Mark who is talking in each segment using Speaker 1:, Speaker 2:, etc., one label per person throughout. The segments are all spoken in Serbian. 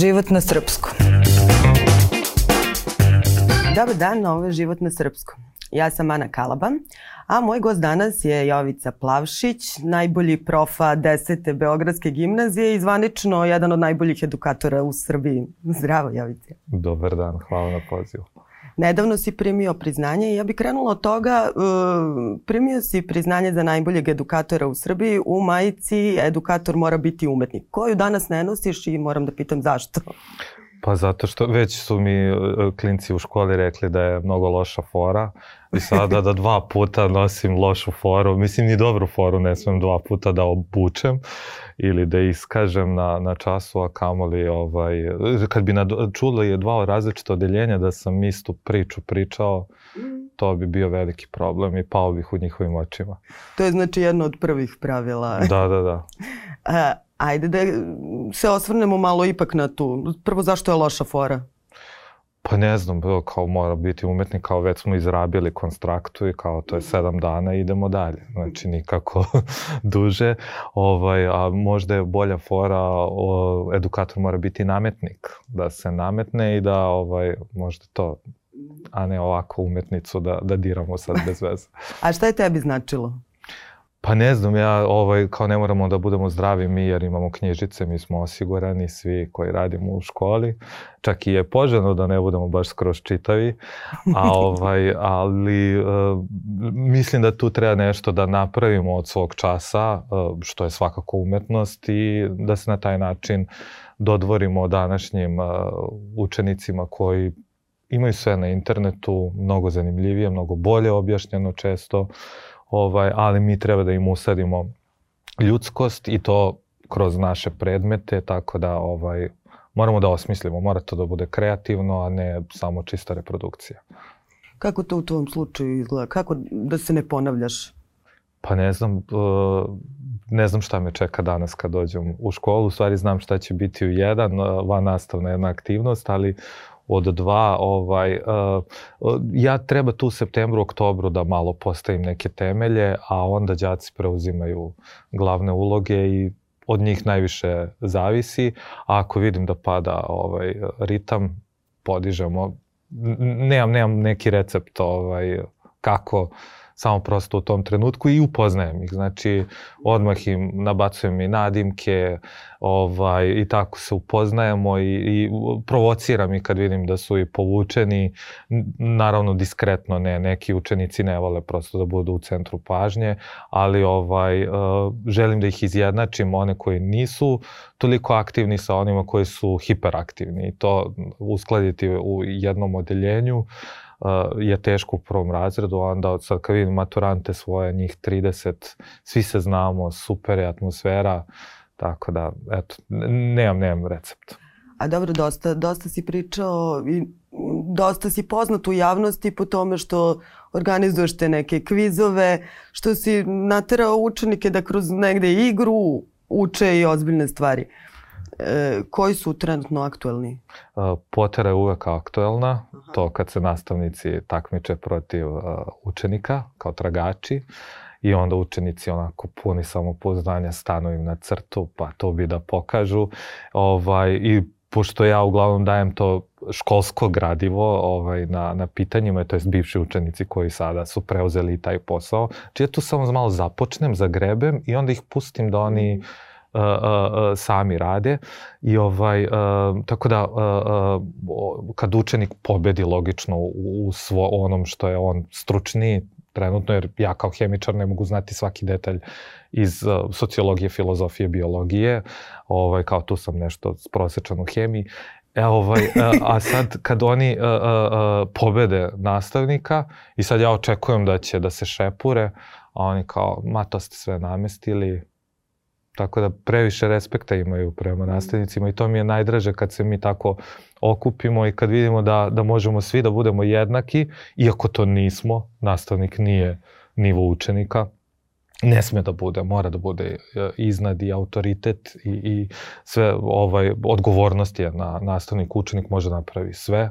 Speaker 1: Život na srpskom. Dobar dan, ovo je Život na srpskom. Ja sam Ana Kalaba, a moj gost danas je Jovica Plavšić, najbolji profa 10. Beogradske gimnazije i zvanično jedan od najboljih edukatora u Srbiji. Zdravo, Jovice.
Speaker 2: Dobar dan, hvala na pozivu.
Speaker 1: Nedavno si primio priznanje i ja bih krenula od toga, uh, primio si priznanje za najboljeg edukatora u Srbiji u majici edukator mora biti umetnik. Koju danas ne nosiš i moram da pitam zašto?
Speaker 2: Pa zato što već su mi uh, klinci u školi rekli da je mnogo loša fora i sada da dva puta nosim lošu foru, mislim ni dobru foru ne smem dva puta da obučem ili da iskažem na, na času, a kamoli ovaj, kad bi čula je dva različita odeljenja da sam istu priču pričao, to bi bio veliki problem i pao bih u njihovim očima.
Speaker 1: To je znači jedno od prvih pravila.
Speaker 2: Da, da, da.
Speaker 1: A, ajde da se osvrnemo malo ipak na tu. Prvo, zašto je loša fora?
Speaker 2: Pa ne znam, kao mora biti umetnik, kao već smo izrabili konstraktu i kao to je sedam dana idemo dalje. Znači nikako duže. Ovaj, a možda je bolja fora, o, edukator mora biti nametnik. Da se nametne i da ovaj, možda to a ne ovako umetnicu da, da diramo sad bez veze.
Speaker 1: a šta je tebi značilo?
Speaker 2: Pa ne znam, ja ovaj, kao ne moramo da budemo zdravi mi jer imamo knjižice, mi smo osigurani svi koji radimo u školi. Čak i je poželjno da ne budemo baš skroz čitavi, a, ovaj, ali uh, mislim da tu treba nešto da napravimo od svog časa, uh, što je svakako umetnost i da se na taj način dodvorimo današnjim uh, učenicima koji imaju sve na internetu, mnogo zanimljivije, mnogo bolje objašnjeno često. Uh, ovaj, ali mi treba da im usadimo ljudskost i to kroz naše predmete, tako da ovaj, moramo da osmislimo, mora to da bude kreativno, a ne samo čista reprodukcija.
Speaker 1: Kako to u tvom slučaju izgleda? Kako da se ne ponavljaš?
Speaker 2: Pa ne znam, uh, ne znam šta me čeka danas kad dođem u školu, u stvari znam šta će biti u jedan, uh, van nastavna jedna aktivnost, ali od dva, ovaj, uh, ja treba tu u septembru, oktobru da malo postavim neke temelje, a onda đaci preuzimaju glavne uloge i od njih najviše zavisi, a ako vidim da pada ovaj ritam, podižemo. Nemam, nemam neki recept ovaj, kako samo prosto u tom trenutku i upoznajem ih. Znači, odmah im nabacujem i nadimke ovaj, i tako se upoznajemo i, i provociram ih kad vidim da su i povučeni. Naravno, diskretno ne, neki učenici ne vole prosto da budu u centru pažnje, ali ovaj, uh, želim da ih izjednačim, one koji nisu toliko aktivni sa onima koji su hiperaktivni i to uskladiti u jednom odeljenju. Uh, je teško u prvom razredu, onda sad kad vidim maturante svoje, njih 30, svi se znamo, super je atmosfera, tako da, eto, nemam, nemam recept.
Speaker 1: A dobro, dosta, dosta si pričao i dosta si poznat u javnosti po tome što organizuješ te neke kvizove, što si naterao učenike da kroz negde igru uče i ozbiljne stvari. E, koji su trenutno aktuelni?
Speaker 2: E, Potera je uvek aktuelna, Aha. to kad se nastavnici takmiče protiv uh, učenika kao tragači i onda učenici onako puni samopouzdanja stanu im na crtu pa to bi da pokažu ovaj, i pošto ja uglavnom dajem to školsko gradivo ovaj, na, na pitanjima, to je bivši učenici koji sada su preuzeli taj posao. Znači ja tu samo malo započnem, zagrebem i onda ih pustim da oni mm uh, uh, sami rade i ovaj uh, tako da uh, kad učenik pobedi logično u, u svo onom što je on stručniji trenutno jer ja kao hemičar ne mogu znati svaki detalj iz uh, sociologije, filozofije, biologije, ovaj kao tu sam nešto prosečan u hemiji. E, ovaj, a sad kad oni uh, uh, pobede nastavnika i sad ja očekujem da će da se šepure, a oni kao, ma to ste sve namestili, Tako da previše respekta imaju prema nastavnicima i to mi je najdraže kad se mi tako okupimo i kad vidimo da, da možemo svi da budemo jednaki, iako to nismo, nastavnik nije nivo učenika, ne sme da bude, mora da bude e, iznad i autoritet i, i sve ovaj, odgovornost je na nastavnik, učenik može napravi sve,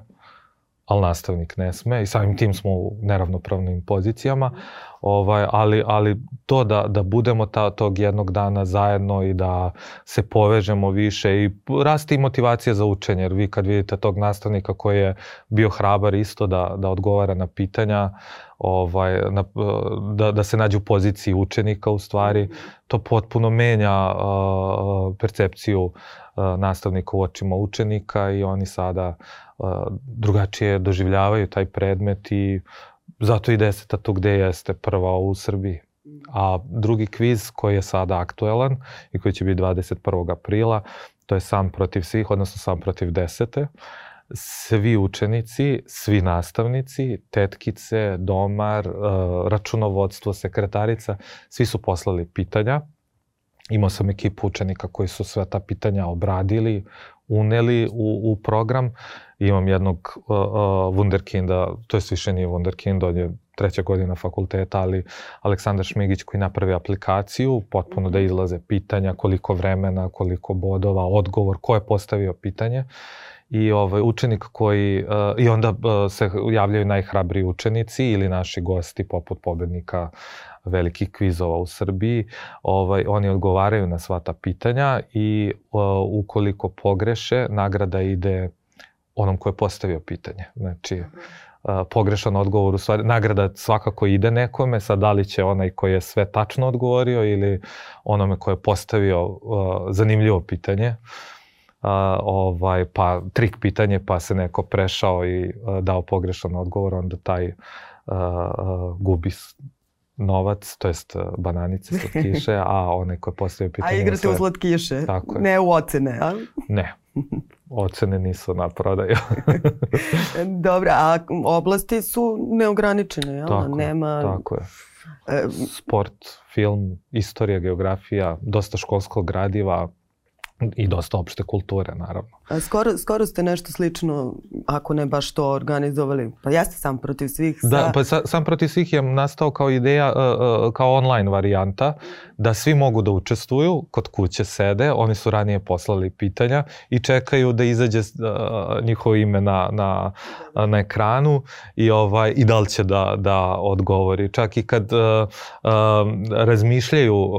Speaker 2: ali nastavnik ne sme i samim tim smo u neravnopravnim pozicijama. Ovaj, ali, ali to da, da budemo ta, tog jednog dana zajedno i da se povežemo više i rasti motivacija za učenje, jer vi kad vidite tog nastavnika koji je bio hrabar isto da, da odgovara na pitanja, ovaj, na, da, da se nađe u poziciji učenika u stvari, to potpuno menja uh, percepciju uh, nastavnika u očima učenika i oni sada uh, drugačije doživljavaju taj predmet i zato i deseta tu gde jeste prva u Srbiji. A drugi kviz koji je sada aktuelan i koji će biti 21. aprila, to je sam protiv svih, odnosno sam protiv desete. Uh, svi učenici, svi nastavnici, tetkice, domar, e, računovodstvo, sekretarica, svi su poslali pitanja. Imao sam ekipu učenika koji su sve ta pitanja obradili, uneli u, u program. Imam jednog uh, uh, wunderkinda, to je više nije wunderkind, on je treća godina fakulteta, ali Aleksandar Šmigić koji napravi aplikaciju, potpuno da izlaze pitanja, koliko vremena, koliko bodova, odgovor, ko je postavio pitanje. I ovaj učenik koji uh, i onda uh, se javljaju najhrabriji učenici ili naši gosti poput pobednika velikih kvizova u Srbiji. Ovaj oni odgovaraju na sva ta pitanja i uh, ukoliko pogreše, nagrada ide onom ko je postavio pitanje. Znači, uh, pogrešan odgovor u stvari, nagrada svakako ide nekome, sad da li će onaj koji je sve tačno odgovorio ili onome ko je postavio uh, zanimljivo pitanje. Uh, a, ovaj, pa trik pitanje, pa se neko prešao i a, dao pogrešan odgovor, onda taj a, a, gubi novac, to jest bananice, slatkiše, a onaj ko postavio pitanje...
Speaker 1: A igrate sve... u slatkiše, Tako je. ne u ocene, a?
Speaker 2: Ne, ocene nisu na prodaju.
Speaker 1: Dobro, a oblasti su neograničene, jel?
Speaker 2: Tako, Nema... tako je. E, Sport, film, istorija, geografija, dosta školskog gradiva, i dosta opšte kulture, naravno.
Speaker 1: A skoro, skoro ste nešto slično, ako ne baš to organizovali. Pa jeste sam protiv svih.
Speaker 2: Sa... Da, pa sa, sam protiv svih je nastao kao ideja, uh, uh, kao online varijanta, da svi mogu da učestvuju, kod kuće sede, oni su ranije poslali pitanja i čekaju da izađe uh, njihovo ime na, na, na ekranu i, ovaj, i da li će da, da odgovori. Čak i kad uh, uh, razmišljaju uh,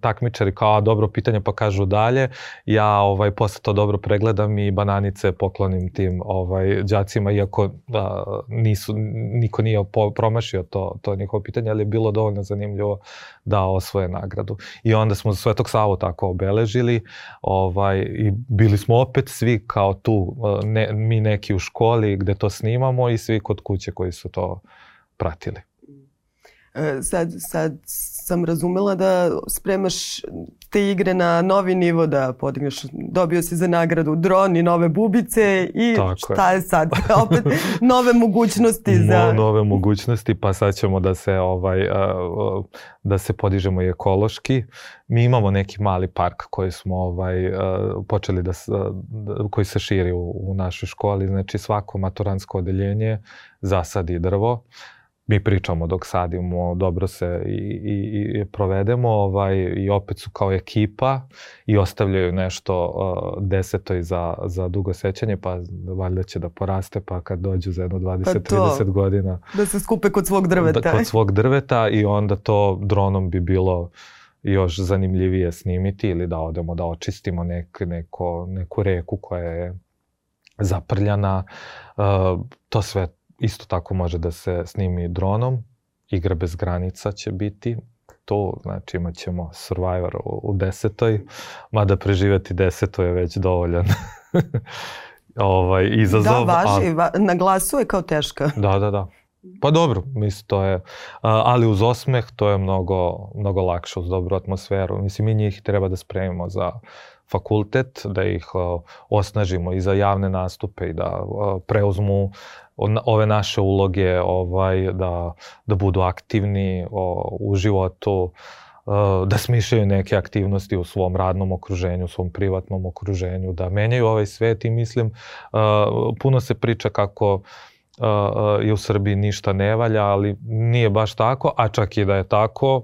Speaker 2: takmičari kao, a dobro pitanje pa kažu dalje, ja ovaj, posle to dobro pregledam i bananice poklonim tim ovaj đacima iako da, nisu niko nije po, promašio to to njihovo pitanje, ali je bilo dovoljno zanimljivo da osvoje nagradu. I onda smo Svetog Savu tako obeležili, ovaj i bili smo opet svi kao tu ne, mi neki u školi gde to snimamo i svi kod kuće koji su to pratili.
Speaker 1: E, sad, sad sam razumela da spremaš te igre na novi nivo da podigneš. Dobio si za nagradu dron i nove bubice i Tako šta je. je sad? Opet nove mogućnosti za...
Speaker 2: nove mogućnosti, pa sad ćemo da se ovaj da se podižemo i ekološki. Mi imamo neki mali park koji smo ovaj počeli da, da koji se širi u, u našoj školi, znači svako maturansko odeljenje zasadi drvo mi pričamo dok sadimo, dobro se i, i, i provedemo ovaj, i opet su kao ekipa i ostavljaju nešto uh, desetoj za, za dugo sećanje, pa valjda će da poraste, pa kad dođu za jedno 20-30 pa godina.
Speaker 1: Da se skupe kod svog drveta.
Speaker 2: Da, kod svog drveta i onda to dronom bi bilo još zanimljivije snimiti ili da odemo da očistimo nek, neko, neku reku koja je zaprljana. Uh, to sve Isto tako može da se snimi dronom. Igra bez granica će biti to, znači imat ćemo Survivor u, u desetoj, mada preživeti deseto je već dovoljan ovaj, izazov.
Speaker 1: Da, važi, a... va, na glasu je kao teška.
Speaker 2: Da, da, da. Pa dobro, mislim, to je, ali uz osmeh to je mnogo, mnogo lakše uz dobru atmosferu. Mislim, mi njih treba da spremimo za fakultet, da ih osnažimo i za javne nastupe i da preuzmu ove naše uloge ovaj, da, da budu aktivni u životu, da smišljaju neke aktivnosti u svom radnom okruženju, u svom privatnom okruženju, da menjaju ovaj svet i mislim, puno se priča kako je u Srbiji ništa ne valja, ali nije baš tako, a čak i da je tako,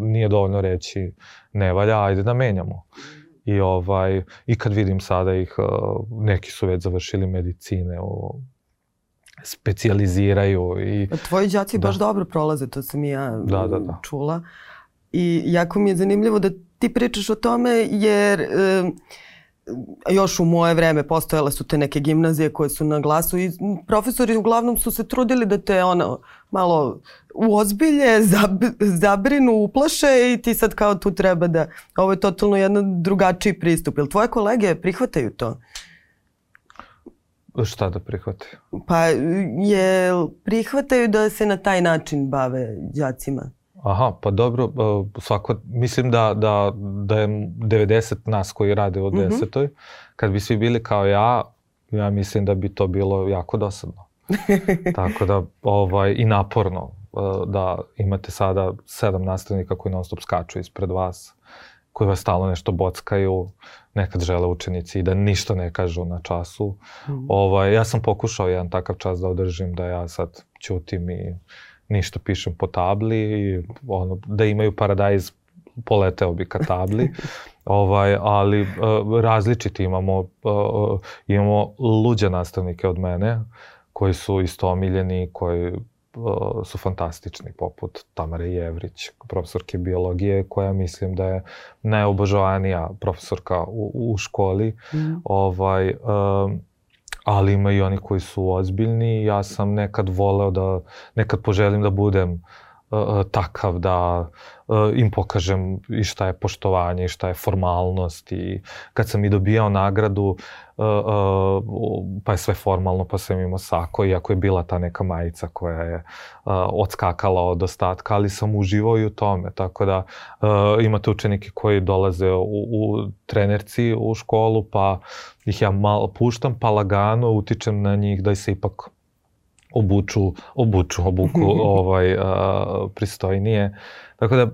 Speaker 2: nije dovoljno reći ne valja, ajde da menjamo. I, ovaj, I kad vidim sada ih, neki su već završili medicine u specijaliziraju. I,
Speaker 1: tvoji đaci da. baš dobro prolaze, to sam i ja
Speaker 2: da, da, da.
Speaker 1: čula. I jako mi je zanimljivo da ti pričaš o tome jer e, još u moje vreme postojale su te neke gimnazije koje su na glasu i profesori uglavnom su se trudili da te ono malo uozbilje, zab, zabrinu, uplaše i ti sad kao tu treba da... Ovo je totalno jedan drugačiji pristup. Jel tvoje kolege prihvataju to?
Speaker 2: Šta da prihvate?
Speaker 1: Pa je prihvataju da se na taj način bave đacima?
Speaker 2: Aha, pa dobro, e, svako, mislim da, da, da je 90 nas koji rade u 10. Mm -hmm. Kad bi svi bili kao ja, ja mislim da bi to bilo jako dosadno. Tako da, ovaj, i naporno e, da imate sada sedam nastavnika koji non stop skaču ispred vas, koji vas stalno nešto bockaju, nekad žele učenici i da ništa ne kažu na času. Mm. Ovaj, ja sam pokušao jedan takav čas da održim, da ja sad ćutim i ništa pišem po tabli ono, da imaju paradajz poleteo bi ka tabli. ovaj, ali uh, različiti imamo, uh, imamo luđe nastavnike od mene koji su isto omiljeni, koji uh, su fantastični, poput Tamare Jevrić, profesorke biologije, koja mislim da je najobožavanija profesorka u, u školi. Mm. Ovaj, uh, ali ima i oni koji su ozbiljni. Ja sam nekad voleo da, nekad poželim da budem takav da uh, im pokažem i šta je poštovanje i šta je formalnost i kad sam i dobijao nagradu uh, pa je sve formalno pa sam imao sako iako je bila ta neka majica koja je odskakala od ostatka ali sam uživao i u tome tako da imate učenike koji dolaze u, u trenerci u školu pa ih ja malo puštam pa lagano utičem na njih da se ipak obuču, obuču, obuku ovaj, a, pristojnije. Tako da,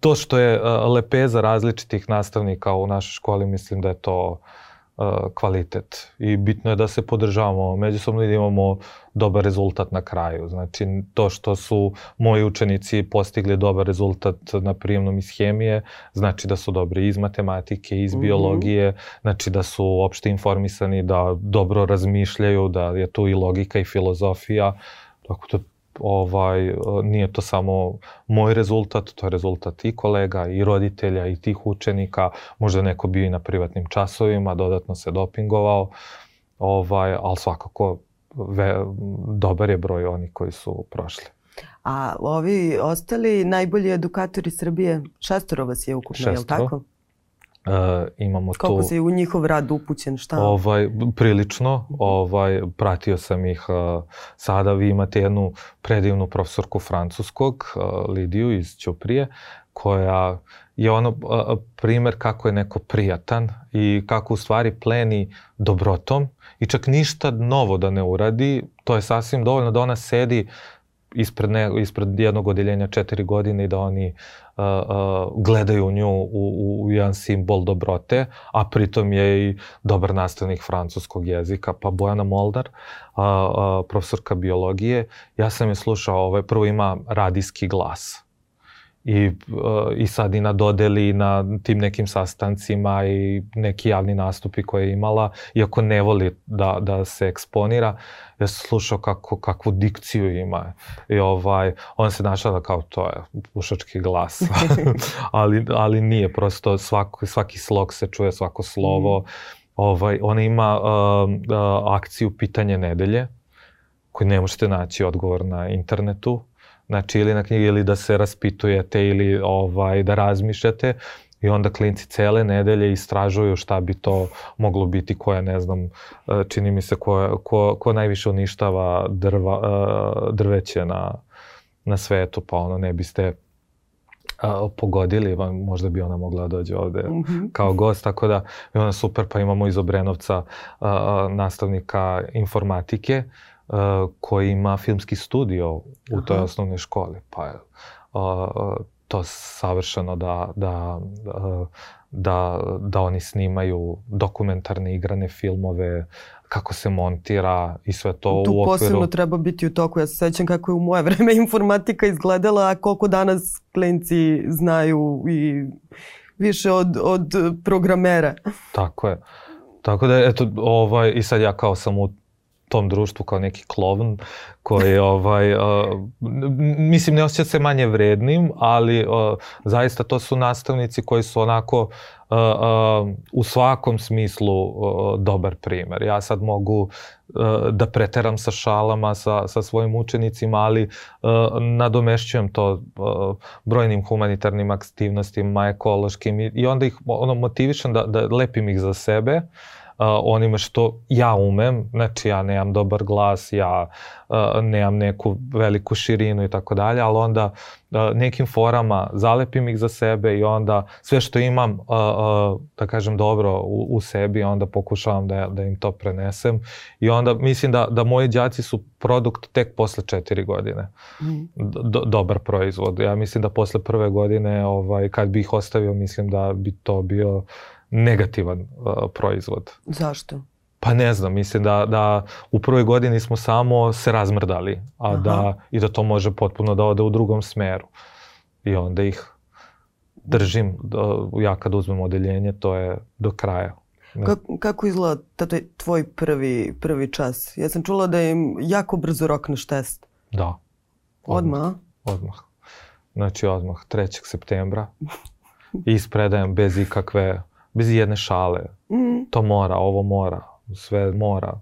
Speaker 2: to što je lepeza različitih nastavnika u našoj školi, mislim da je to kvalitet i bitno je da se podržavamo međusobno i da imamo dobar rezultat na kraju. Znači, to što su moji učenici postigli dobar rezultat na prijemnom iz hemije, znači da su dobri iz matematike, iz mm -hmm. biologije, znači da su uopšte informisani, da dobro razmišljaju, da je tu i logika i filozofija. Tako da ovaj, nije to samo moj rezultat, to je rezultat i kolega, i roditelja, i tih učenika, možda neko bio i na privatnim časovima, dodatno se dopingovao, ovaj, ali svakako ve, dobar je broj oni koji su prošli.
Speaker 1: A ovi ostali najbolji edukatori Srbije, šestoro vas je ukupno, je li tako?
Speaker 2: Uh, imamo
Speaker 1: Koliko tu... si u njihov rad upućen, šta?
Speaker 2: Ovaj, prilično, ovaj, pratio sam ih. Uh, sada vi imate jednu predivnu profesorku francuskog, uh, Lidiju iz Ćuprije, koja je ono uh, primer kako je neko prijatan i kako u stvari pleni dobrotom i čak ništa novo da ne uradi, to je sasvim dovoljno da ona sedi ispred, ne, ispred jednog odeljenja četiri godine i da oni uh, uh, gledaju nju u, u jedan simbol dobrote, a pritom je i dobar nastavnik francuskog jezika, pa Bojana Moldar, uh, uh, profesorka biologije. Ja sam je slušao, ovaj, prvo ima radijski glas i, uh, i sad i na dodeli na tim nekim sastancima i neki javni nastupi koje je imala, iako ne voli da, da se eksponira, ja sam slušao kako, kakvu dikciju ima i ovaj, on se našao da kao to je pušački glas, ali, ali nije, prosto svako, svaki slog se čuje, svako slovo. Mm. Ovaj, ona ima uh, uh, akciju Pitanje nedelje, koju ne možete naći odgovor na internetu Znači ili na knjigi ili da se raspitujete ili ovaj, da razmišljate i onda klinci cele nedelje istražuju šta bi to moglo biti koja ne znam e, čini mi se ko, ko, ko najviše uništava drva, e, drveće na, na svetu pa ono ne biste a, pogodili, možda bi ona mogla da dođe ovde mm -hmm. kao gost, tako da je ona super, pa imamo iz Obrenovca a, nastavnika informatike, koji ima filmski studio u Aha. toj osnovnoj školi. Pa je uh, to savršeno da, da, da, da oni snimaju dokumentarne igrane filmove, kako se montira i sve to
Speaker 1: tu
Speaker 2: u okviru.
Speaker 1: Tu posebno treba biti u toku. Ja se sećam kako je u moje vreme informatika izgledala, a koliko danas klinci znaju i više od, od programera.
Speaker 2: Tako je. Tako da, eto, ovaj, i sad ja kao sam u tom društvu kao neki klovn koji ovaj, uh, mislim ne osjeća se manje vrednim, ali uh, zaista to su nastavnici koji su onako uh, uh, u svakom smislu uh, dobar primer. Ja sad mogu uh, da preteram sa šalama sa, sa svojim učenicima, ali uh, nadomešćujem to uh, brojnim humanitarnim aktivnostima, ekološkim i, i onda ih ono, motivišem da, da lepim ih za sebe, uh, onime što ja umem, znači ja nemam dobar glas, ja uh, nemam neku veliku širinu i tako dalje, ali onda uh, nekim forama zalepim ih za sebe i onda sve što imam, uh, uh, da kažem dobro u, u sebi, onda pokušavam da, da im to prenesem i onda mislim da, da moji đaci su produkt tek posle četiri godine. Mm. Do, dobar proizvod. Ja mislim da posle prve godine, ovaj, kad bi ih ostavio, mislim da bi to bio negativan uh, proizvod.
Speaker 1: Zašto?
Speaker 2: Pa ne znam, mislim da, da u prvoj godini smo samo se razmrdali, a Aha. da i da to može potpuno da ode u drugom smeru. I onda ih držim, da, ja kad uzmem odeljenje, to je do kraja.
Speaker 1: Kako, kako izgleda taj tvoj prvi, prvi čas? Ja sam čula da im jako brzo rokneš test.
Speaker 2: Da.
Speaker 1: Odmah? Odmah.
Speaker 2: odmah. Znači odmah, 3. septembra. Ispredajem bez ikakve bez jedne šale. Mm. To mora, ovo mora, sve mora.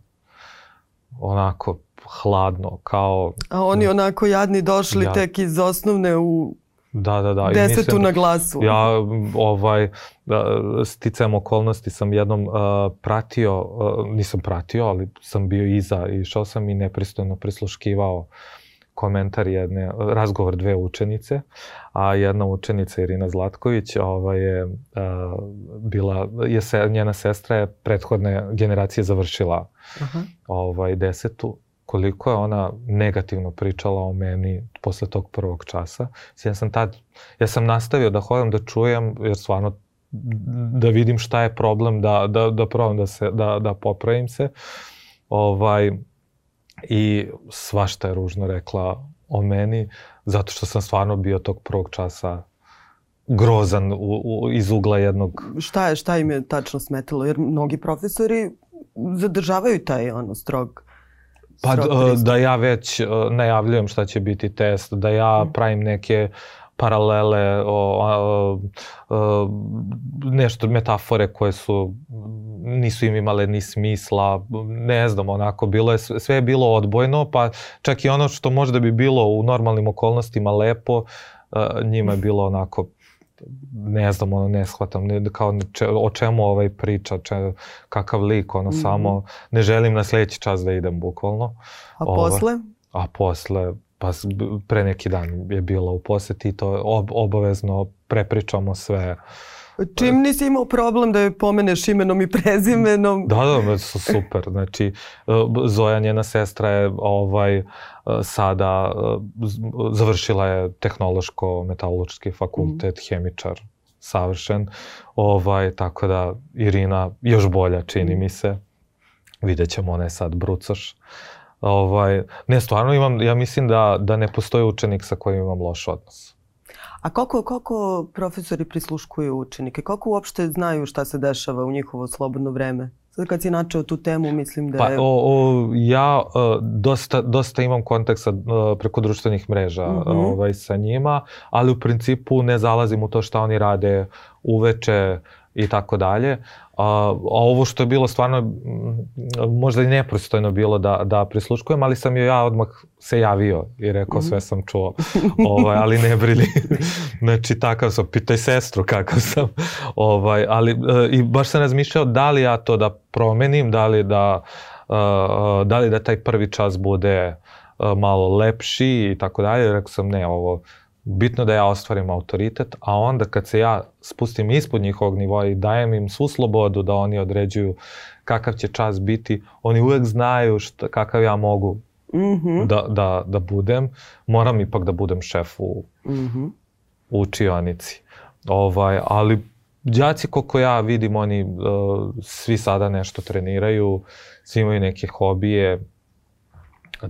Speaker 2: Onako hladno, kao...
Speaker 1: A oni onako jadni došli ja, tek iz osnovne u
Speaker 2: da, da, da.
Speaker 1: desetu mislim, na glasu.
Speaker 2: Ja, ovaj, da, sticajem okolnosti sam jednom uh, pratio, uh, nisam pratio, ali sam bio iza i išao sam i nepristojno prisluškivao uh, komentar jedne, razgovor dve učenice, a jedna učenica Irina Zlatković ovaj, je a, bila, je se, njena sestra je prethodne generacije završila Aha. ovaj, desetu, koliko je ona negativno pričala o meni posle tog prvog časa. Ja sam tad, ja sam nastavio da hodam da čujem, jer stvarno da vidim šta je problem, da, da, da probam da, se, da, da popravim se. Ovaj, i svašta je ružno rekla o meni, zato što sam stvarno bio tog prvog časa grozan u, u, iz ugla jednog...
Speaker 1: Šta je, šta im je tačno smetilo? Jer mnogi profesori zadržavaju taj ono strog
Speaker 2: Pa da ja već najavljujem šta će biti test, da ja mm. pravim neke paralele, o, o, o, nešto metafore koje su nisu im imale ni smisla, ne znam, onako, bilo je, sve je bilo odbojno, pa čak i ono što možda bi bilo u normalnim okolnostima lepo, njima je bilo onako, ne znam, ono, ne shvatam, ne, kao če, o čemu ovaj priča, če, kakav lik, ono, mm -hmm. samo, ne želim na sledeći čas da idem, bukvalno.
Speaker 1: A Ovo, posle?
Speaker 2: A posle, pa pre neki dan je bilo u poseti i to ob, obavezno prepričamo sve.
Speaker 1: Čim nisi imao problem da je pomeneš imenom i prezimenom?
Speaker 2: Da, da, su super. Znači, e, Zoja, njena sestra je ovaj, e, sada e, završila je tehnološko-metalurški fakultet, mm. hemičar, savršen. Ovaj, tako da Irina još bolja čini mi se. Vidjet ćemo, ona je sad brucoš. Ovaj, ne, stvarno imam, ja mislim da, da ne postoji učenik sa kojim imam loš odnos.
Speaker 1: A koliko, koliko profesori prisluškuju učenike? Koliko uopšte znaju šta se dešava u njihovo slobodno vreme? Sad kad si načeo tu temu, mislim da
Speaker 2: pa, je... Pa, o, o, ja uh, dosta, dosta imam kontakt sa, uh, preko društvenih mreža mm -hmm. ovaj, sa njima, ali u principu ne zalazim u to šta oni rade uveče i tako dalje. A, a ovo što je bilo stvarno možda i neprostojno bilo da, da prisluškujem, ali sam joj ja odmah se javio i rekao mm sve sam čuo, ovaj, ali ne brili. znači takav sam, pitaj sestru kakav sam. ovaj, ali, e, I baš sam razmišljao da li ja to da promenim, da li da, uh, da, li da taj prvi čas bude malo lepši i tako dalje. Rekao sam ne, ovo bitno da ja ostvarim autoritet, a onda kad se ja spustim ispod njihovog nivoa i dajem im svu slobodu da oni određuju kakav će čas biti, oni uvek znaju šta, kakav ja mogu mm -hmm. da, da, da budem, moram ipak da budem šef u, mm -hmm. u učionici. Ovaj, ali đaci koliko ja vidim, oni uh, svi sada nešto treniraju, svi imaju neke hobije,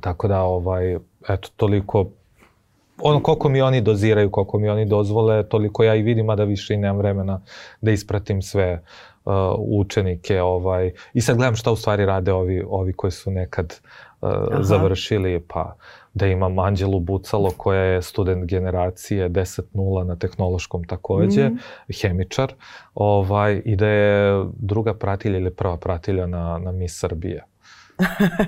Speaker 2: tako da ovaj, eto, toliko ono koliko mi oni doziraju, koliko mi oni dozvole, toliko ja i vidim, a da više i nemam vremena da ispratim sve uh, učenike. Ovaj. I sad gledam šta u stvari rade ovi, ovi koji su nekad uh, završili, pa da imam Anđelu Bucalo koja je student generacije 10.0 na tehnološkom takođe, mm. hemičar, ovaj, i da je druga pratilja ili prva pratilja na, na Miss Srbije.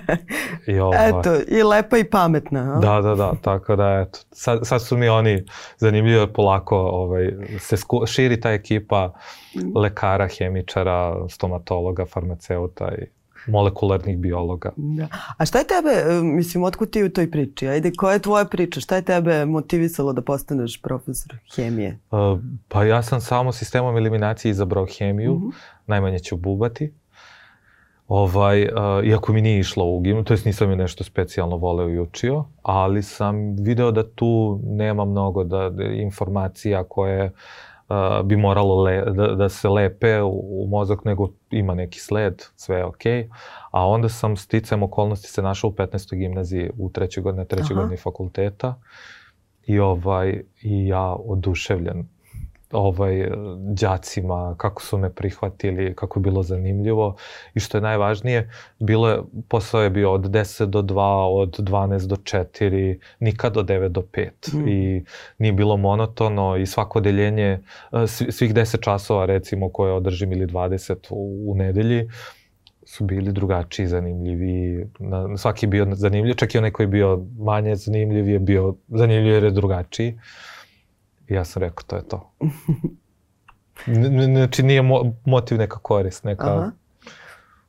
Speaker 1: I ovaj, eto, i lepa i pametna.
Speaker 2: A? Da, da, da, tako da eto. Sad, sad su mi oni zanimljivo polako ovaj, se sku, širi ta ekipa mm. lekara, hemičara, stomatologa, farmaceuta i molekularnih biologa.
Speaker 1: Da. A šta je tebe, e, mislim, otkud ti u toj priči? Ajde, koja je tvoja priča? Šta je tebe motivisalo da postaneš profesor hemije?
Speaker 2: Uh, pa ja sam samo sistemom eliminacije izabrao hemiju, uh mhm. -huh. najmanje ću bubati. Ovaj, uh, iako mi nije išlo u gimnu, to jest nisam je nešto specijalno voleo i učio, ali sam video da tu nema mnogo da, da informacija koje uh, bi moralo le, da, da se lepe u, u mozak, nego ima neki sled, sve je okej. Okay. A onda sam sticam okolnosti se našao u 15. gimnaziji u trećoj godini, trećoj godini fakulteta i ovaj i ja oduševljen ovaj, đacima, kako su me prihvatili, kako je bilo zanimljivo i što je najvažnije, bilo je, posao je bio od 10 do 2, od 12 do 4, nikad od 9 do 5 mm. i nije bilo monotono i svako odeljenje, e, svih 10 časova recimo koje održim ili 20 u, u nedelji, su bili drugačiji, zanimljivi. Na, svaki je bio zanimljiv, čak i onaj koji je bio manje zanimljiv je bio zanimljiv jer je drugačiji. Uh, I ja sam rekao, to je to. Znači nije mo motiv neka korist, neka... Aha.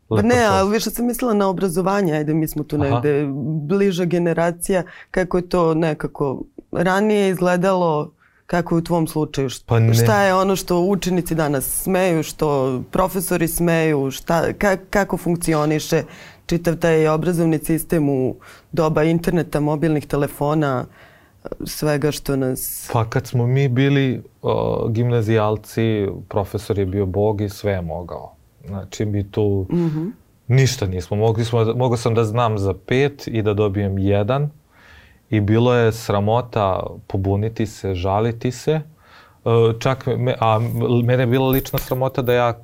Speaker 1: Pa ne, ali više sam mislila na obrazovanje, ajde mi smo tu negde Aha. bliža generacija, kako je to nekako ranije izgledalo, kako je u tvom slučaju, šta, pa šta je ono što učenici danas smeju, što profesori smeju, šta, ka, kako funkcioniše čitav taj obrazovni sistem u doba interneta, mobilnih telefona, svega što nas...
Speaker 2: Pa kad smo mi bili uh, gimnazijalci, profesor je bio bog i sve je mogao. Znači mi tu mm -hmm. ništa nismo. Mogli smo, mogao sam da znam za pet i da dobijem jedan i bilo je sramota pobuniti se, žaliti se. Uh, čak, me, a mene je bila lična sramota da ja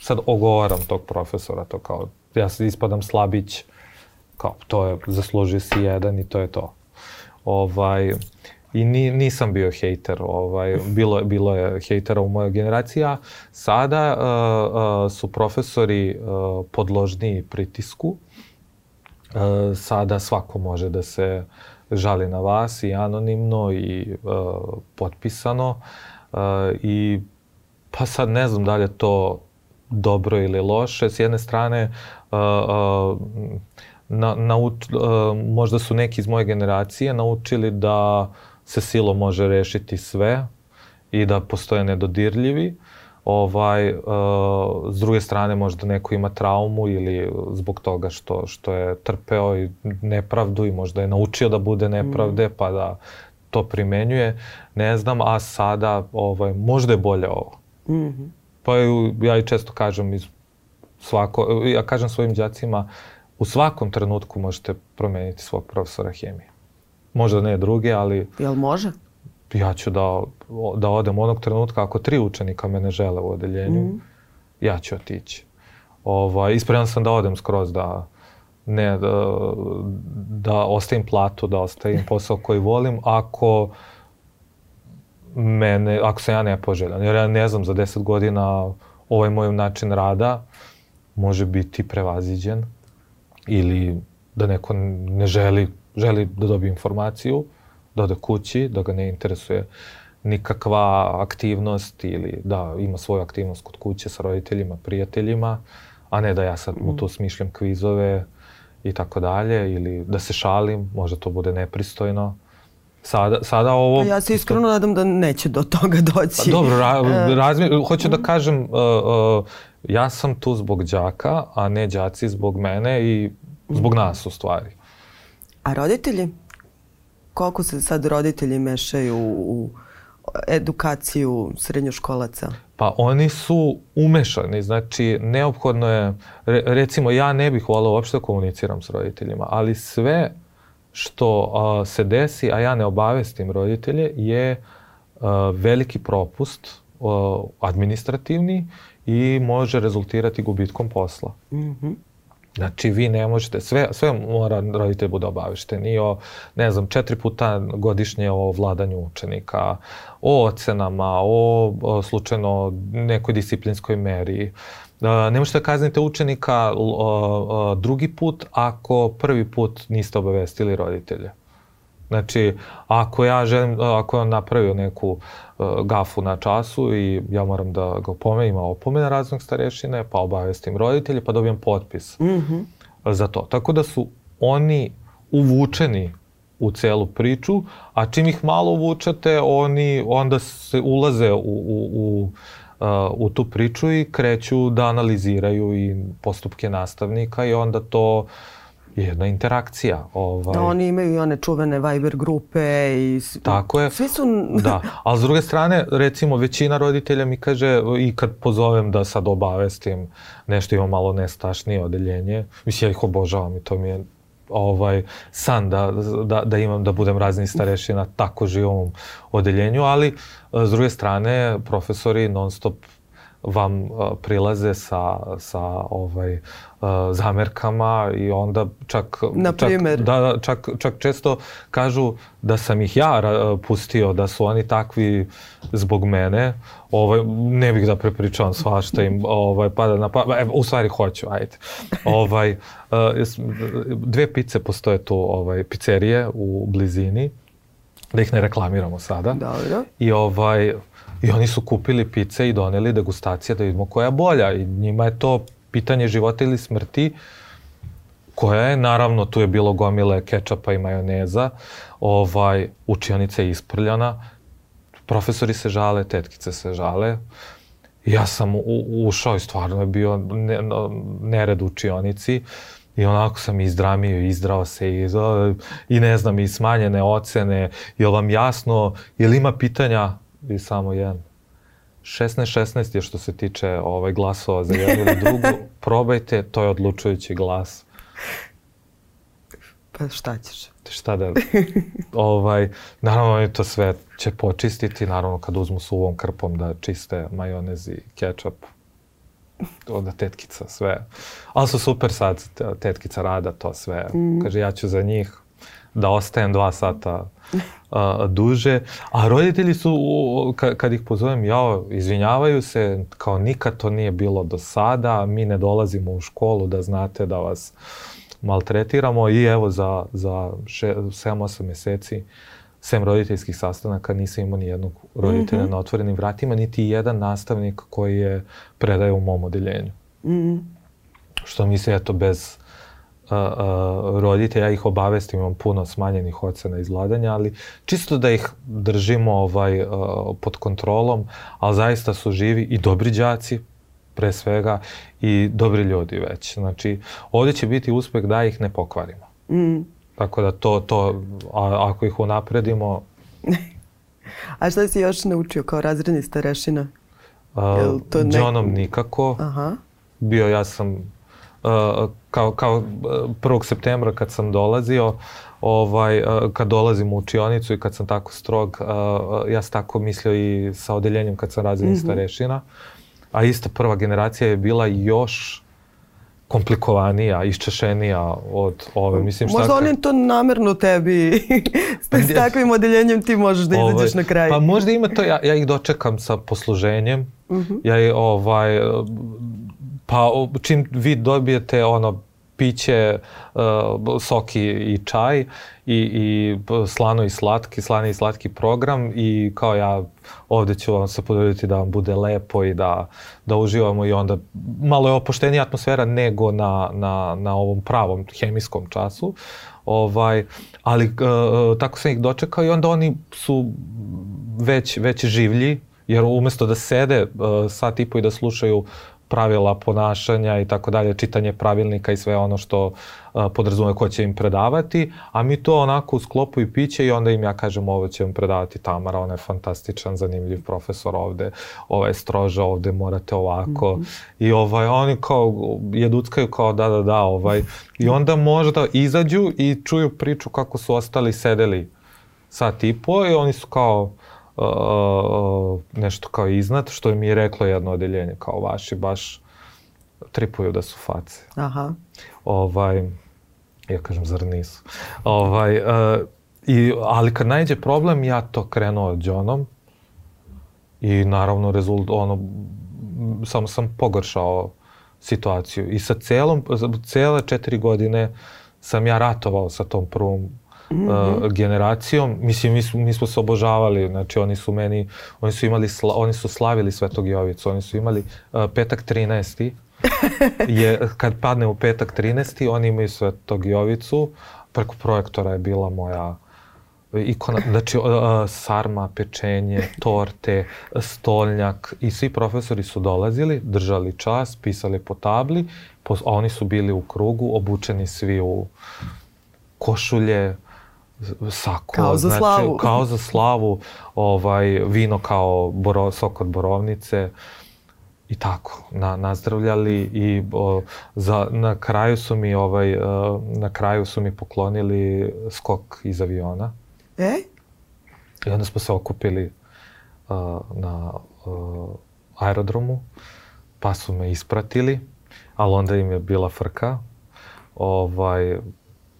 Speaker 2: sad ogovaram tog profesora, to kao, ja se ispadam slabić, kao, to je, zaslužio si jedan i to je to. Ovaj, I ni, nisam bio hejter, ovaj, bilo, bilo je hejtera u mojoj generaciji, a sada uh, uh, su profesori uh, podložniji pritisku. Uh, sada svako može da se žali na vas i anonimno i uh, potpisano. Uh, I pa sad ne znam da li je to dobro ili loše. S jedne strane, uh, uh, na, nauč, uh, možda su neki iz moje generacije naučili da se silo može rešiti sve i da postoje nedodirljivi. Ovaj, uh, s druge strane možda neko ima traumu ili zbog toga što, što je trpeo i nepravdu i možda je naučio da bude nepravde mm. pa da to primenjuje. Ne znam, a sada ovaj, možda je bolje ovo. Mm -hmm. Pa ja i često kažem iz svako, ja kažem svojim đacima u svakom trenutku možete promeniti svog profesora hemije. Možda ne druge, ali...
Speaker 1: Jel može?
Speaker 2: Ja ću da, da odem onog trenutka, ako tri učenika me ne žele u odeljenju, mm. ja ću otići. Ovaj, ispreman sam da odem skroz da, ne, da, da ostavim platu, da ostavim posao koji volim, ako mene, ako sam ja nepoželjan. Jer ja ne znam, za deset godina ovaj moj način rada može biti prevaziđen ili da neko ne želi, želi da dobije informaciju, da ode kući, da ga ne interesuje nikakva aktivnost ili da ima svoju aktivnost kod kuće sa roditeljima, prijateljima, a ne da ja sad mu tu mm. smišljam kvizove i tako dalje, ili da se šalim, možda to bude nepristojno. Sada, sada ovo...
Speaker 1: Ja se iskreno nadam da neće do toga doći.
Speaker 2: Pa dobro, ra, e. razmi, hoću da kažem, uh, uh, ja sam tu zbog đaka, a ne đaci zbog mene i zbog nas u stvari.
Speaker 1: A roditelji? Koliko se sad roditelji mešaju u edukaciju srednjoškolaca?
Speaker 2: Pa oni su umešani, znači neophodno je, recimo ja ne bih volao uopšte da komuniciram s roditeljima, ali sve što a, se desi, a ja ne obavestim roditelje, je a, veliki propust a, administrativni i može rezultirati gubitkom posla. Mm -hmm. Znači, vi ne možete, sve, sve mora roditelj bude obavešten i o, ne znam, četiri puta godišnje o vladanju učenika, o ocenama, o, o slučajno nekoj disciplinskoj meri. Ne možete da kaznite učenika drugi put ako prvi put niste obavestili roditelje. Znači, ako ja želim, ako je on napravio neku uh, gafu na času i ja moram da ga opomenem, ima opomena raznog starešine, pa obavestim roditelje, pa dobijem potpis mm -hmm. za to. Tako da su oni uvučeni u celu priču, a čim ih malo uvučete, oni onda se ulaze u, u, u, uh, u tu priču i kreću da analiziraju i postupke nastavnika i onda to uh, jedna interakcija.
Speaker 1: Ovaj. Da, oni imaju i one čuvene Viber grupe i...
Speaker 2: Tako je.
Speaker 1: Svi su...
Speaker 2: da, ali s druge strane, recimo, većina roditelja mi kaže i kad pozovem da sad obavestim nešto ima malo nestašnije odeljenje, mislim, ja ih obožavam i to mi je ovaj san da, da, da imam da budem razni starešina na tako živom odeljenju, ali s druge strane profesori non stop vam uh, prilaze sa, sa ovaj, uh, zamerkama i onda čak,
Speaker 1: Na
Speaker 2: čak, da, da, čak, čak često kažu da sam ih ja pustio, da su oni takvi zbog mene. Ovaj, ne bih da prepričavam svašta im ovaj, pada na pa, evo, u stvari hoću, ajde. Ovaj, dve pice postoje tu, ovaj, pizzerije u blizini, da ih ne reklamiramo sada.
Speaker 1: Dobro.
Speaker 2: I ovaj, I oni su kupili pice i doneli degustacije da vidimo koja je bolja. I njima je to pitanje života ili smrti koja je, naravno, tu je bilo gomile kečapa i majoneza, ovaj, učionica je isprljana, profesori se žale, tetkice se žale. Ja sam u, ušao i stvarno je bio ne, nered učionici i onako sam izdramio, izdrao se i, i ne znam, i smanjene ocene, je vam jasno, je li ima pitanja, i samo jedan. 16-16 je što se tiče ovaj, glasova za jednu ili drugu. Probajte, to je odlučujući glas.
Speaker 1: Pa šta ćeš?
Speaker 2: Šta da... ovaj, naravno, oni to sve će počistiti, naravno kad uzmu suvom krpom da čiste majonez i kečap. Onda tetkica sve. Ali su super sad, tetkica rada to sve. Mm. Kaže, ja ću za njih da ostajem dva sata a, duže. A roditelji su, ka, kad ih pozovem, ja, izvinjavaju se, kao nikad to nije bilo do sada, mi ne dolazimo u školu da znate da vas maltretiramo i evo za, za 7-8 meseci sem roditeljskih sastanaka nisam imao ni jednog roditelja mm -hmm. na otvorenim vratima, niti jedan nastavnik koji je predaje u mom odeljenju. Mm -hmm. Što mi se, eto, bez roditelja, ja ih obavestim, imam puno smanjenih ocena izgladanja, ali čisto da ih držimo ovaj, pod kontrolom, ali zaista su živi i dobri đaci, pre svega, i dobri ljudi već. Znači, ovdje će biti uspeh da ih ne pokvarimo. Mm. Tako da to, to a, ako ih unapredimo...
Speaker 1: a šta si još naučio kao razredni starešina?
Speaker 2: Uh, to ne... Johnom nikako. Aha. Bio ja sam kao, kao 1. septembra kad sam dolazio, ovaj, kad dolazim u učionicu i kad sam tako strog, ja sam tako mislio i sa odeljenjem kad sam razredni mm -hmm. starešina. A ista prva generacija je bila još komplikovanija, iščešenija od ove. Mislim,
Speaker 1: šta Možda oni to namerno tebi, s, takvim odeljenjem ti možeš da ovaj, izađeš na kraj.
Speaker 2: Pa možda ima to, ja, ja ih dočekam sa posluženjem. Mm -hmm. Ja ovaj, Pa čim vi dobijete ono piće, uh, soki i čaj i, i slano i slatki, slani i slatki program i kao ja ovde ću vam se podeliti da vam bude lepo i da, da uživamo i onda malo je opuštenija atmosfera nego na, na, na ovom pravom hemijskom času. Ovaj, ali uh, tako sam ih dočekao i onda oni su već, već življi, jer umesto da sede uh, sat i po i da slušaju pravila ponašanja i tako dalje, čitanje pravilnika i sve ono što a, podrazume ko će im predavati, a mi to onako u sklopu i piće i onda im ja kažem ovo će vam predavati Tamara, ona je fantastičan, zanimljiv profesor ovde, ovo je stroža, ovde morate ovako mm -hmm. i ovaj, oni kao jeduckaju kao da, da, da, ovaj, i onda možda izađu i čuju priču kako su ostali sedeli sat i po i oni su kao uh, nešto kao iznad, što mi je reklo jedno odeljenje, kao vaši baš tripuju da su face.
Speaker 1: Aha.
Speaker 2: Ovaj, ja kažem, zar nisu? Ovaj, uh, i, ali kad najde problem, ja to krenuo džonom i naravno rezult, ono, samo sam pogoršao situaciju. I sa celom, cele četiri godine sam ja ratovao sa tom prvom mm -hmm. uh, generacijom. Mislim, mi, mi smo se obožavali, znači oni su meni, oni su imali, sla, oni su slavili Svetog Jovicu, oni su imali uh, petak 13. je, kad padne u petak 13. oni imaju Svetog Jovicu, preko projektora je bila moja ikona, znači uh, sarma, pečenje, torte, stolnjak i svi profesori su dolazili, držali čas, pisali po tabli, a oni su bili u krugu, obučeni svi u košulje, sako.
Speaker 1: Kao za znači, slavu.
Speaker 2: Kao za slavu, ovaj, vino kao boro, sok od borovnice i tako, na, nazdravljali i o, za, na kraju su mi ovaj, o, na kraju su mi poklonili skok iz aviona.
Speaker 1: E?
Speaker 2: I onda smo se okupili o, na o, aerodromu, pa su me ispratili, ali onda im je bila frka. Ovaj,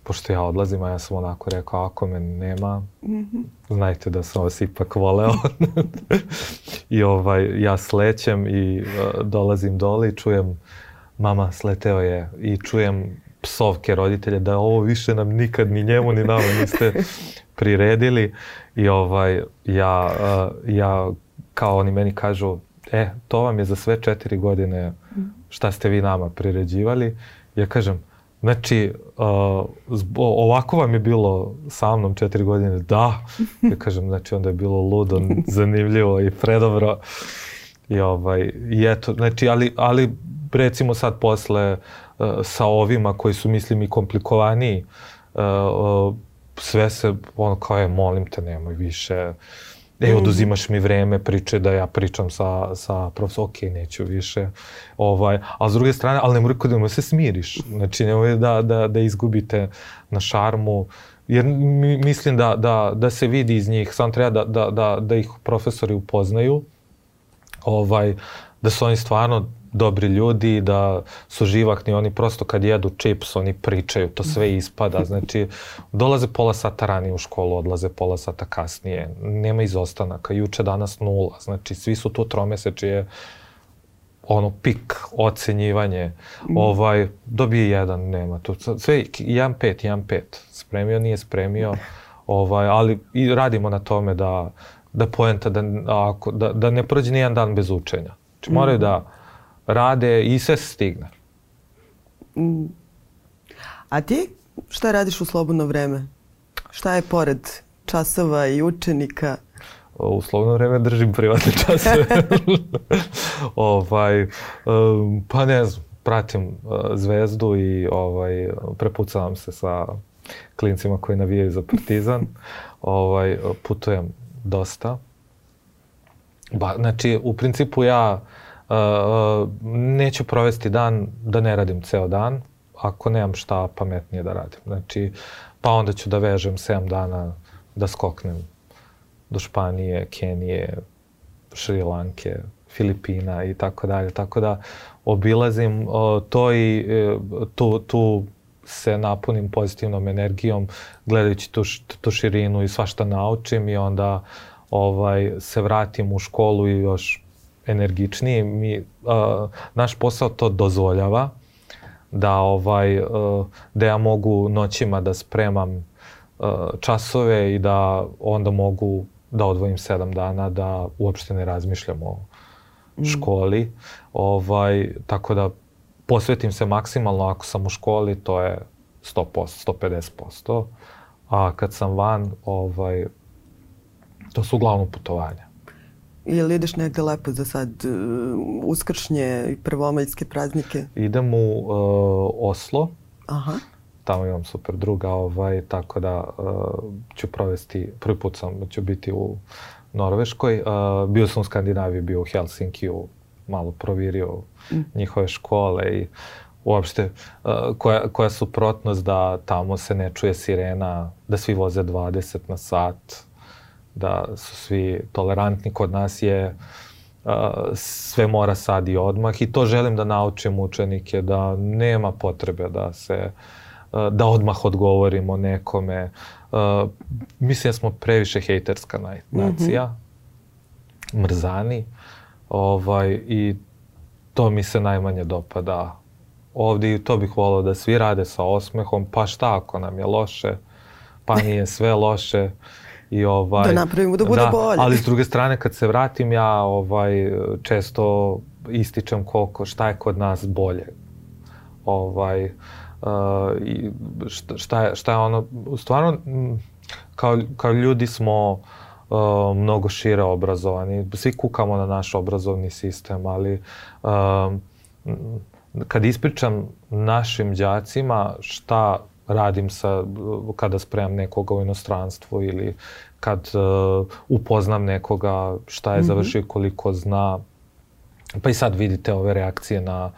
Speaker 2: pošto ja odlazim, a ja sam onako rekao, ako me nema, mm -hmm. znajte da sam vas ipak voleo. I ovaj, ja slećem i uh, dolazim dole i čujem, mama sleteo je i čujem psovke roditelja da ovo više nam nikad ni njemu ni nama niste priredili i ovaj ja uh, ja kao oni meni kažu e to vam je za sve četiri godine šta ste vi nama priređivali ja kažem Znači, uh, ovako vam je bilo sa mnom četiri godine, da, ja kažem, znači onda je bilo ludo, zanimljivo i predobro. I, ovaj, i eto, znači, ali, ali recimo sad posle uh, sa ovima koji su, mislim, i komplikovaniji, uh, uh, sve se, ono kao je, molim te, nemoj više, E, oduzimaš mi vreme priče da ja pričam sa, sa profesorom, ok, neću više. Ovaj, a s druge strane, ali nemoj da se smiriš. Znači, nemoj da, da, da izgubite na šarmu. Jer mi, mislim da, da, da se vidi iz njih, samo treba da, da, da, da ih profesori upoznaju. Ovaj, da su oni stvarno dobri ljudi, da su živakni, oni prosto kad jedu čips, oni pričaju, to sve ispada. Znači, dolaze pola sata ranije u školu, odlaze pola sata kasnije. Nema izostanaka. Juče, danas nula. Znači, svi su tu tromesečije ono pik, ocenjivanje, mm. ovaj, dobije jedan, nema tu. Sve, jedan pet, jedan pet. Spremio, nije spremio, ovaj, ali i radimo na tome da, da poenta, da, ako, da, da ne prođe nijedan dan bez učenja. Znači, moraju mm. da rade i sve se stigne.
Speaker 1: Mm. A ti šta radiš u slobodno vreme? Šta je pored časova i učenika?
Speaker 2: U slobodno vreme držim privatne časove. ovaj, um, pa ne znam, pratim uh, zvezdu i ovaj, prepucavam se sa klincima koji navijaju za partizan. ovaj, putujem dosta. Ba, znači, u principu ja Uh, neću provesti dan da ne radim ceo dan, ako nemam šta pametnije da radim. Znači, pa onda ću da vežem 7 dana da skoknem do Španije, Kenije, Šrilanke, Filipina i tako dalje. Tako da obilazim uh, to i uh, tu, tu se napunim pozitivnom energijom gledajući tu, tu širinu i svašta naučim i onda ovaj se vratim u školu i još energičniji, mi, uh, naš posao to dozvoljava da ovaj uh, da ja mogu noćima da spremam uh, časove i da onda mogu da odvojim sedam dana da uopšte ne razmišljam o mm. školi. Ovaj, tako da posvetim se maksimalno ako sam u školi, to je 100%, 150%. A kad sam van, ovaj, to su uglavnom putovanja.
Speaker 1: Ili ideš negde lepo za sad uh, uskršnje i prvomaljske praznike?
Speaker 2: Idem u uh, Oslo.
Speaker 1: Aha.
Speaker 2: Tamo imam super druga, ovaj, tako da uh, ću provesti, prvi put sam, ću biti u Norveškoj. Uh, bio sam u Skandinaviji, bio u Helsinkiju, malo provirio mm. njihove škole i uopšte uh, koja, koja suprotnost da tamo se ne čuje sirena, da svi voze 20 na sat, da su svi tolerantni. Kod nas je uh, sve mora sad i odmah i to želim da naučim učenike da nema potrebe da se uh, da odmah odgovorimo nekome. Uh, mislim da smo previše hejterska nacija, mm -hmm. mrzani, ovaj, i to mi se najmanje dopada ovde i to bih volao da svi rade sa osmehom, pa šta ako nam je loše, pa nije sve loše. I ovaj,
Speaker 1: da napravimo da bude da, bolje.
Speaker 2: Ali s druge strane kad se vratim ja ovaj, često ističem koliko, šta je kod nas bolje. Ovaj, uh, i šta, je, šta je ono, stvarno kao, kao ljudi smo uh, mnogo šire obrazovani. Svi kukamo na naš obrazovni sistem, ali uh, kad ispričam našim đacima šta radim sa, kada spremam nekoga u inostranstvu ili kad uh, upoznam nekoga šta je mm -hmm. završio koliko zna. Pa i sad vidite ove reakcije na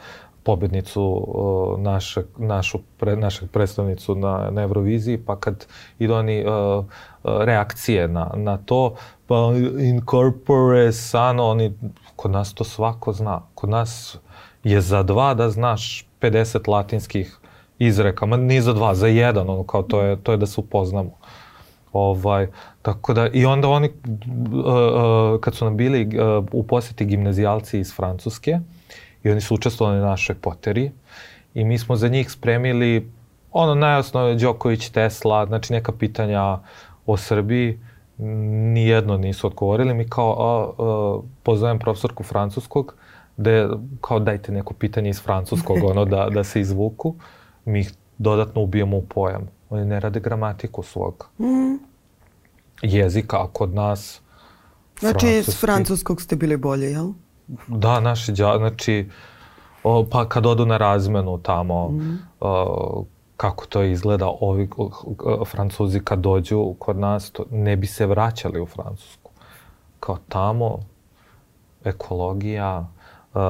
Speaker 2: pobednicu uh, naše, našu, pre, našeg predstavnicu na, na Euroviziji, pa kad idu oni uh, reakcije na, na to, pa incorpore sano, oni, kod nas to svako zna. Kod nas je za dva da znaš 50 latinskih izreka, ma ni za dva, za jedan, ono kao to je, to je da se upoznamo. Ovaj, tako da, i onda oni, uh, uh, kad su nam bili uh, u posjeti gimnazijalci iz Francuske, i oni su učestvovali na našoj poteri, i mi smo za njih spremili ono najosnovno Đoković, Tesla, znači neka pitanja o Srbiji, nijedno nisu odgovorili. Mi kao, a, a, pozovem profesorku francuskog, da kao dajte neko pitanje iz francuskog, ono, da, da se izvuku. Mi ih dodatno ubijemo u pojam. Oni ne rade gramatiku svog mm. jezika, a kod nas
Speaker 1: Znači, iz francuskog ste bili bolje, jel?
Speaker 2: Da, naši dja, znači, o, pa kad odu na razmenu tamo, mm. o, kako to izgleda, ovi o, francuzi kad dođu kod nas, to, ne bi se vraćali u Francusku. Kao tamo, ekologija, uh,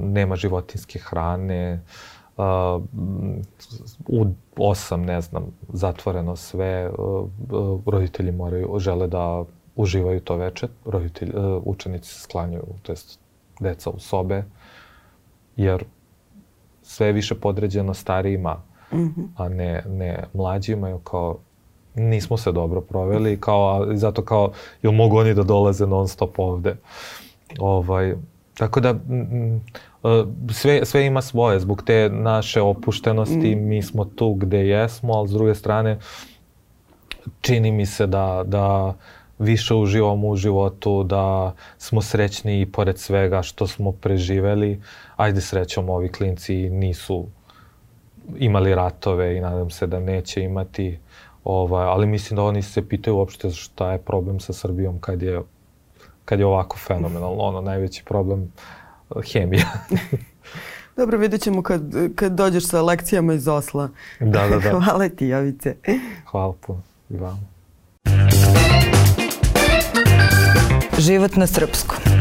Speaker 2: nema životinske hrane, uh, u osam, ne znam, zatvoreno sve, uh, roditelji moraju, žele da uživaju to veče, roditelji, uh, učenici se sklanjaju, to jest deca u sobe, jer sve je više podređeno starijima, mm -hmm. a ne, ne mlađima, jer kao nismo se dobro proveli, kao, zato kao, jel mogu oni da dolaze non stop ovde? Ovaj, Tako da sve, sve ima svoje. Zbog te naše opuštenosti mm. mi smo tu gde jesmo, ali s druge strane čini mi se da, da više uživamo u životu, da smo srećni i pored svega što smo preživeli. Ajde srećom, ovi klinci nisu imali ratove i nadam se da neće imati. Ovaj, ali mislim da oni se pitaju uopšte šta je problem sa Srbijom kad je kad je ovako fenomenalno, ono, najveći problem uh, hemija.
Speaker 1: Dobro, vidjet ćemo kad, kad dođeš sa lekcijama iz Osla.
Speaker 2: Da, da, da.
Speaker 1: Hvala ti, Jovice.
Speaker 2: Hvala puno i vama.
Speaker 3: Život na srpskom.